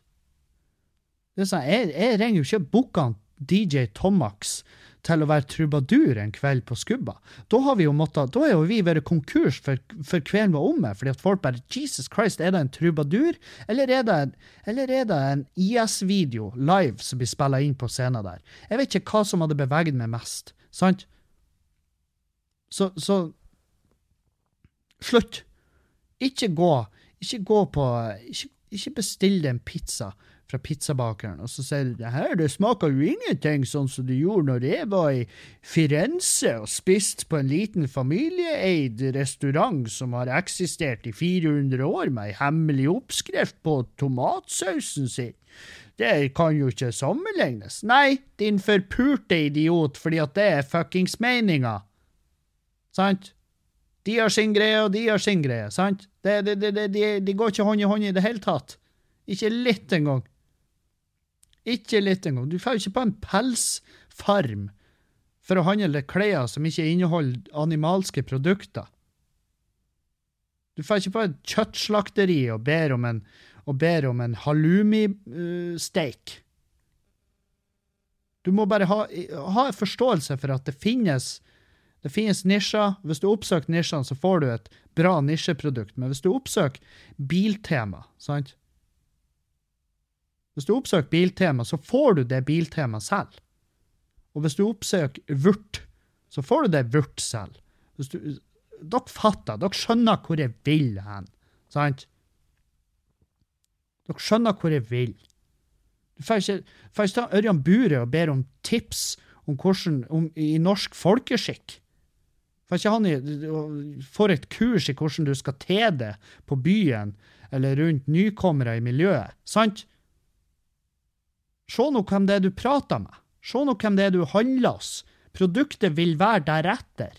Sånn, jeg, jeg ringer jo ikke booka DJ Tomax til å være trubadur en kveld på Skubba. Da har vi jo måttet, da er jo vi vært konkurs for, for kvelden var omme, fordi at folk bare Jesus Christ, er det en trubadur, eller er det, eller er det en IS-video live som blir spilla inn på scenen der? Jeg vet ikke hva som hadde beveget meg mest, sant? Så, så Slutt. Ikke gå. Ikke gå på Ikke, ikke bestill deg en pizza fra pizzabakeren, og så sier du det her det smaker jo ingenting sånn som det gjorde når jeg var i Firenze og spiste på en liten familieeid restaurant som har eksistert i 400 år med ei hemmelig oppskrift på tomatsausen sin. Det kan jo ikke sammenlignes. Nei, din forpurte idiot, fordi at det er fuckings meninga. Sant? De har sin greie, og de har sin greie, sant? De, de, de, de går ikke hånd i hånd i det hele tatt. Ikke litt engang. Ikke litt engang. Du får jo ikke på en pelsfarm for å handle klær som ikke inneholder animalske produkter. Du får ikke på et kjøttslakteri og ber om en, en halloumi-steik. du må bare ha, ha forståelse for at det finnes det finnes nisjer. Hvis du oppsøker nisjene, så får du et bra nisjeprodukt. Men hvis du oppsøker biltema, sant? Hvis du oppsøker biltema, så får du det biltemaet selv. Og hvis du oppsøker vurt, så får du det vurt selv. Du, dere fatter, dere skjønner hvor jeg vil hen, sant? Dere skjønner hvor jeg vil. Du får ikke, får ikke ta Ørjan Bure og ber om tips om hvordan, om, i norsk folkeskikk. Han får et kurs i hvordan du skal te deg på byen, eller rundt nykommere i miljøet. Sant? Se nå hvem det er du prater med. Se nå hvem det er du handler hos. Produktet vil være deretter.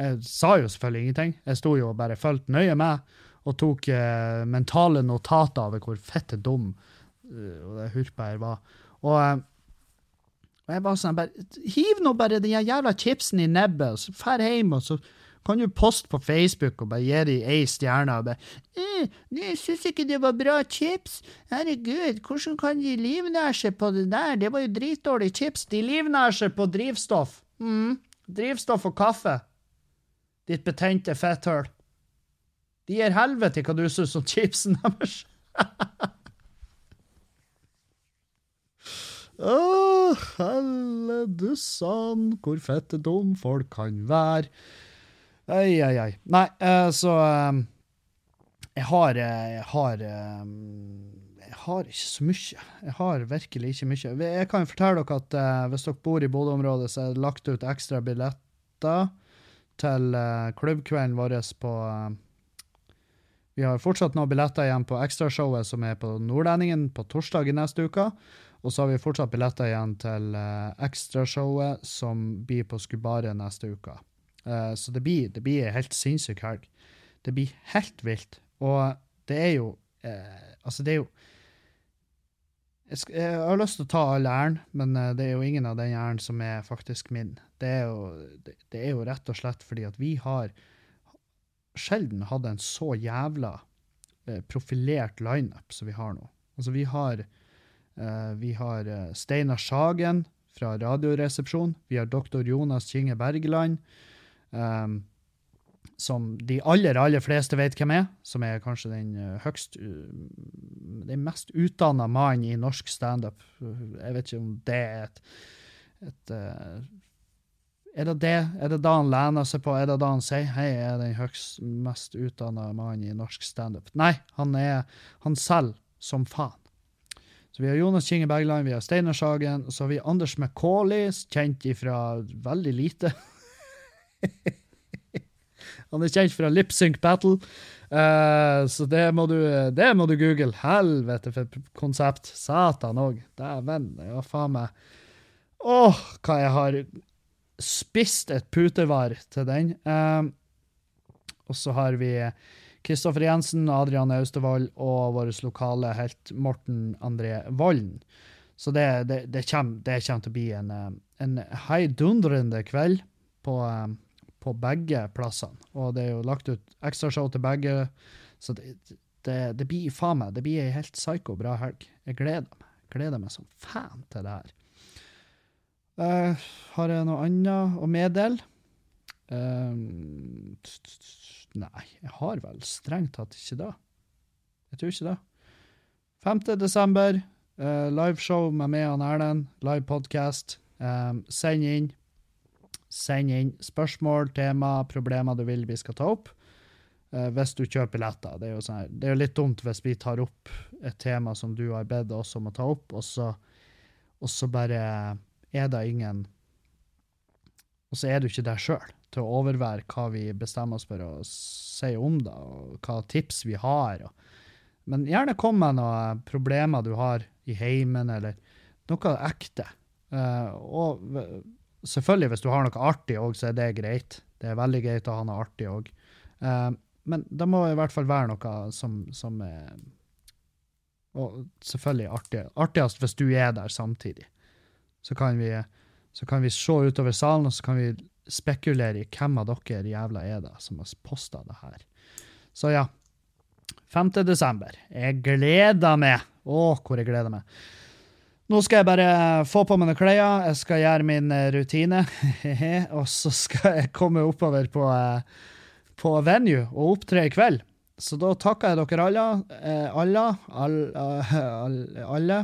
Jeg sa jo selvfølgelig ingenting. Jeg sto jo og bare fulgte nøye med og tok eh, mentale notater over hvor fette dum uh, og det hurpa her var. Og, eh, og jeg bare sånn bare, Hiv nå bare den jævla chipsen i nebbet, og så drar hjem, og så kan du poste på Facebook og bare gi dem ei stjerne. og bare, eh, 'Jeg syns ikke det var bra chips. Herregud, hvordan kan de livnære seg på det der? Det var jo dritdårlige chips. De livnærer seg på drivstoff. Mm. Drivstoff og kaffe. Ditt betente fetthull. De gir helvete hva du syns om chipsen deres. *laughs* Å, helledussan, hvor fette dum folk kan være. Ei, ei, ei. Nei, eh, så eh, Jeg har eh, Jeg har Jeg har ikke så mye. Jeg har virkelig ikke mye. Jeg kan fortelle dere at hvis dere bor i Bodø-området, så er det lagt ut ekstra billetter til klubbkvelden vår på Vi har fortsatt noen billetter igjen på ekstrashowet som er på Nordlendingen på torsdag i neste uke. Og så har vi fortsatt billetter igjen til uh, ekstrashowet som blir på Skubaret neste uke. Uh, så det blir, det blir ei helt sinnssyk helg. Det blir helt vilt. Og det er jo uh, Altså, det er jo jeg, skal, jeg har lyst til å ta all æren, men eh, det er jo ingen av den æren som er faktisk min. Det er jo, det, det er jo rett og slett fordi at vi har sjelden hatt en så jævla eh, profilert lineup som vi har nå. Altså, vi har eh, vi har eh, Steinar Sagen fra Radioresepsjon. Vi har doktor Jonas Kinge Bergeland, um, som de aller, aller fleste vet hvem er. Som er kanskje den eh, høgst Den mest utdanna mannen i norsk standup. Jeg vet ikke om det er et, et eh, er det det? Er det da han lener seg på? Er det da han sier hei, jeg er den høgst, mest utdanna mannen i norsk standup? Nei, han er han selv som faen. Så vi har Jonas Kinge Bergland, vi har Steinar Sagen, og så har vi Anders McCauley, kjent ifra veldig lite. *laughs* Han er kjent fra Lip Sync Battle, uh, så det må, du, det må du google. Helvete for konsept. Satan òg. Dæven, var faen meg Åh, hva jeg har spist et putevar til den. Uh, og så har vi Kristoffer Jensen, Adrian Austevoll og vår lokale helt Morten André Volden. Så det, det, det, kommer, det kommer til å bli en, eh, en heidundrende kveld på, eh, på begge plassene. Og det er jo lagt ut ekstrashow til begge, så det, det, blir faen meg det blir ei helt psyko bra helg. Jeg gleder meg. Gleder meg som fan til det her. Uh, har jeg noe annet å meddele? Um, nei, jeg har vel strengt tatt ikke det. Jeg tror ikke det. 5. desember, uh, liveshow med meg og Erlend. Live podcast. Um, send inn. Send inn spørsmål, tema, problemer du vil vi skal ta opp. Uh, hvis du kjøper billetter. Det er, jo sånn det er jo litt dumt hvis vi tar opp et tema som du har bedt oss om å ta opp, og så, og så bare er det ingen Og så er du ikke der sjøl til å overvære hva vi bestemmer oss for å si om det, og hva tips vi har. Men gjerne kom med noen problemer du har i heimen, eller noe ekte. Eh, og selvfølgelig, hvis du har noe artig òg, så er det greit. Det er veldig greit å ha noe artig òg. men det må i hvert fall være noe som, som er Og selvfølgelig artig. artigst hvis du er der samtidig. Så kan vi, så kan vi se utover salen, og så kan vi spekulere i hvem av dere jævla er det som har posta det her. Så ja. 5. desember. Jeg gleder meg. Å, hvor jeg gleder meg. Nå skal jeg bare få på meg noen klær, jeg skal gjøre min eh, rutine, *laughs* og så skal jeg komme oppover på, eh, på venue og opptre i kveld. Så da takker jeg dere alle, eh, alle, alle, alle.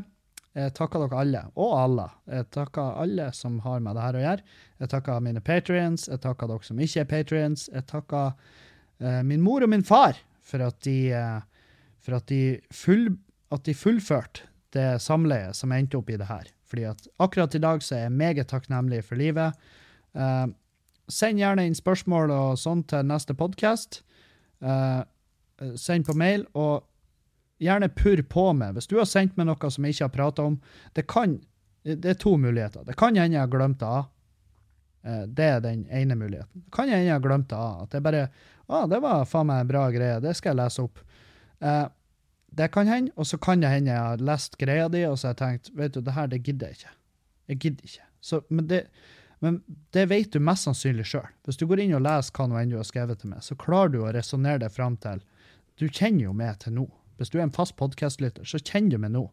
Jeg takker dere alle, og alle. Jeg takker alle som har med det her å gjøre. Jeg takker mine patrients, jeg takker dere som ikke er patrients. Jeg takker uh, min mor og min far for at de, uh, for at de, full, at de fullførte det samleiet som endte opp i det her. Fordi at akkurat i dag så er jeg meget takknemlig for livet. Uh, send gjerne inn spørsmål og sånt til neste podkast. send på mail, og gjerne purr på meg. Hvis du har sendt meg noe som jeg ikke har prata om, det kan Det er to muligheter. Det kan hende jeg har glemt det av. Eh, Det er den ene muligheten. Det kan hende jeg har glemt det av. At det bare Å, det var faen meg en bra greie. Det skal jeg lese opp. Eh, det kan hende. Og så kan det hende jeg har lest greia di, og så har jeg tenkt vet du, det her det gidder jeg ikke. Jeg gidder ikke. Så, men, det, men det vet du mest sannsynlig sjøl. Hvis du går inn og leser hva nå enn du har skrevet til meg, så klarer du å resonnere deg fram til Du kjenner jo meg til nå. Hvis du er en fast podkastlytter, så kjenner du meg nå.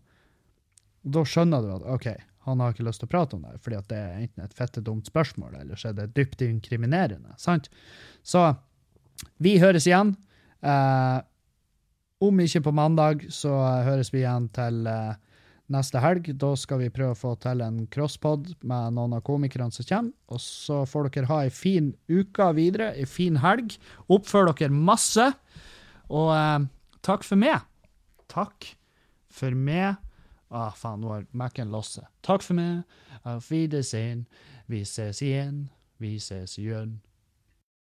Da skjønner du at OK, han har ikke lyst til å prate om det, fordi det er enten et fette dumt spørsmål, eller så er det dypt inkriminerende. sant? Så vi høres igjen. Eh, om ikke på mandag, så høres vi igjen til eh, neste helg. Da skal vi prøve å få til en crosspod med noen av komikerne som kommer. Og så får dere ha ei en fin uke videre, ei en fin helg. Oppfør dere masse. Og eh, takk for meg. Takk for meg. Ah, faen, nå har Mac-en losset. Takk for meg. Auf Wiedersehen. Vi ses igjen. Vi ses igjen.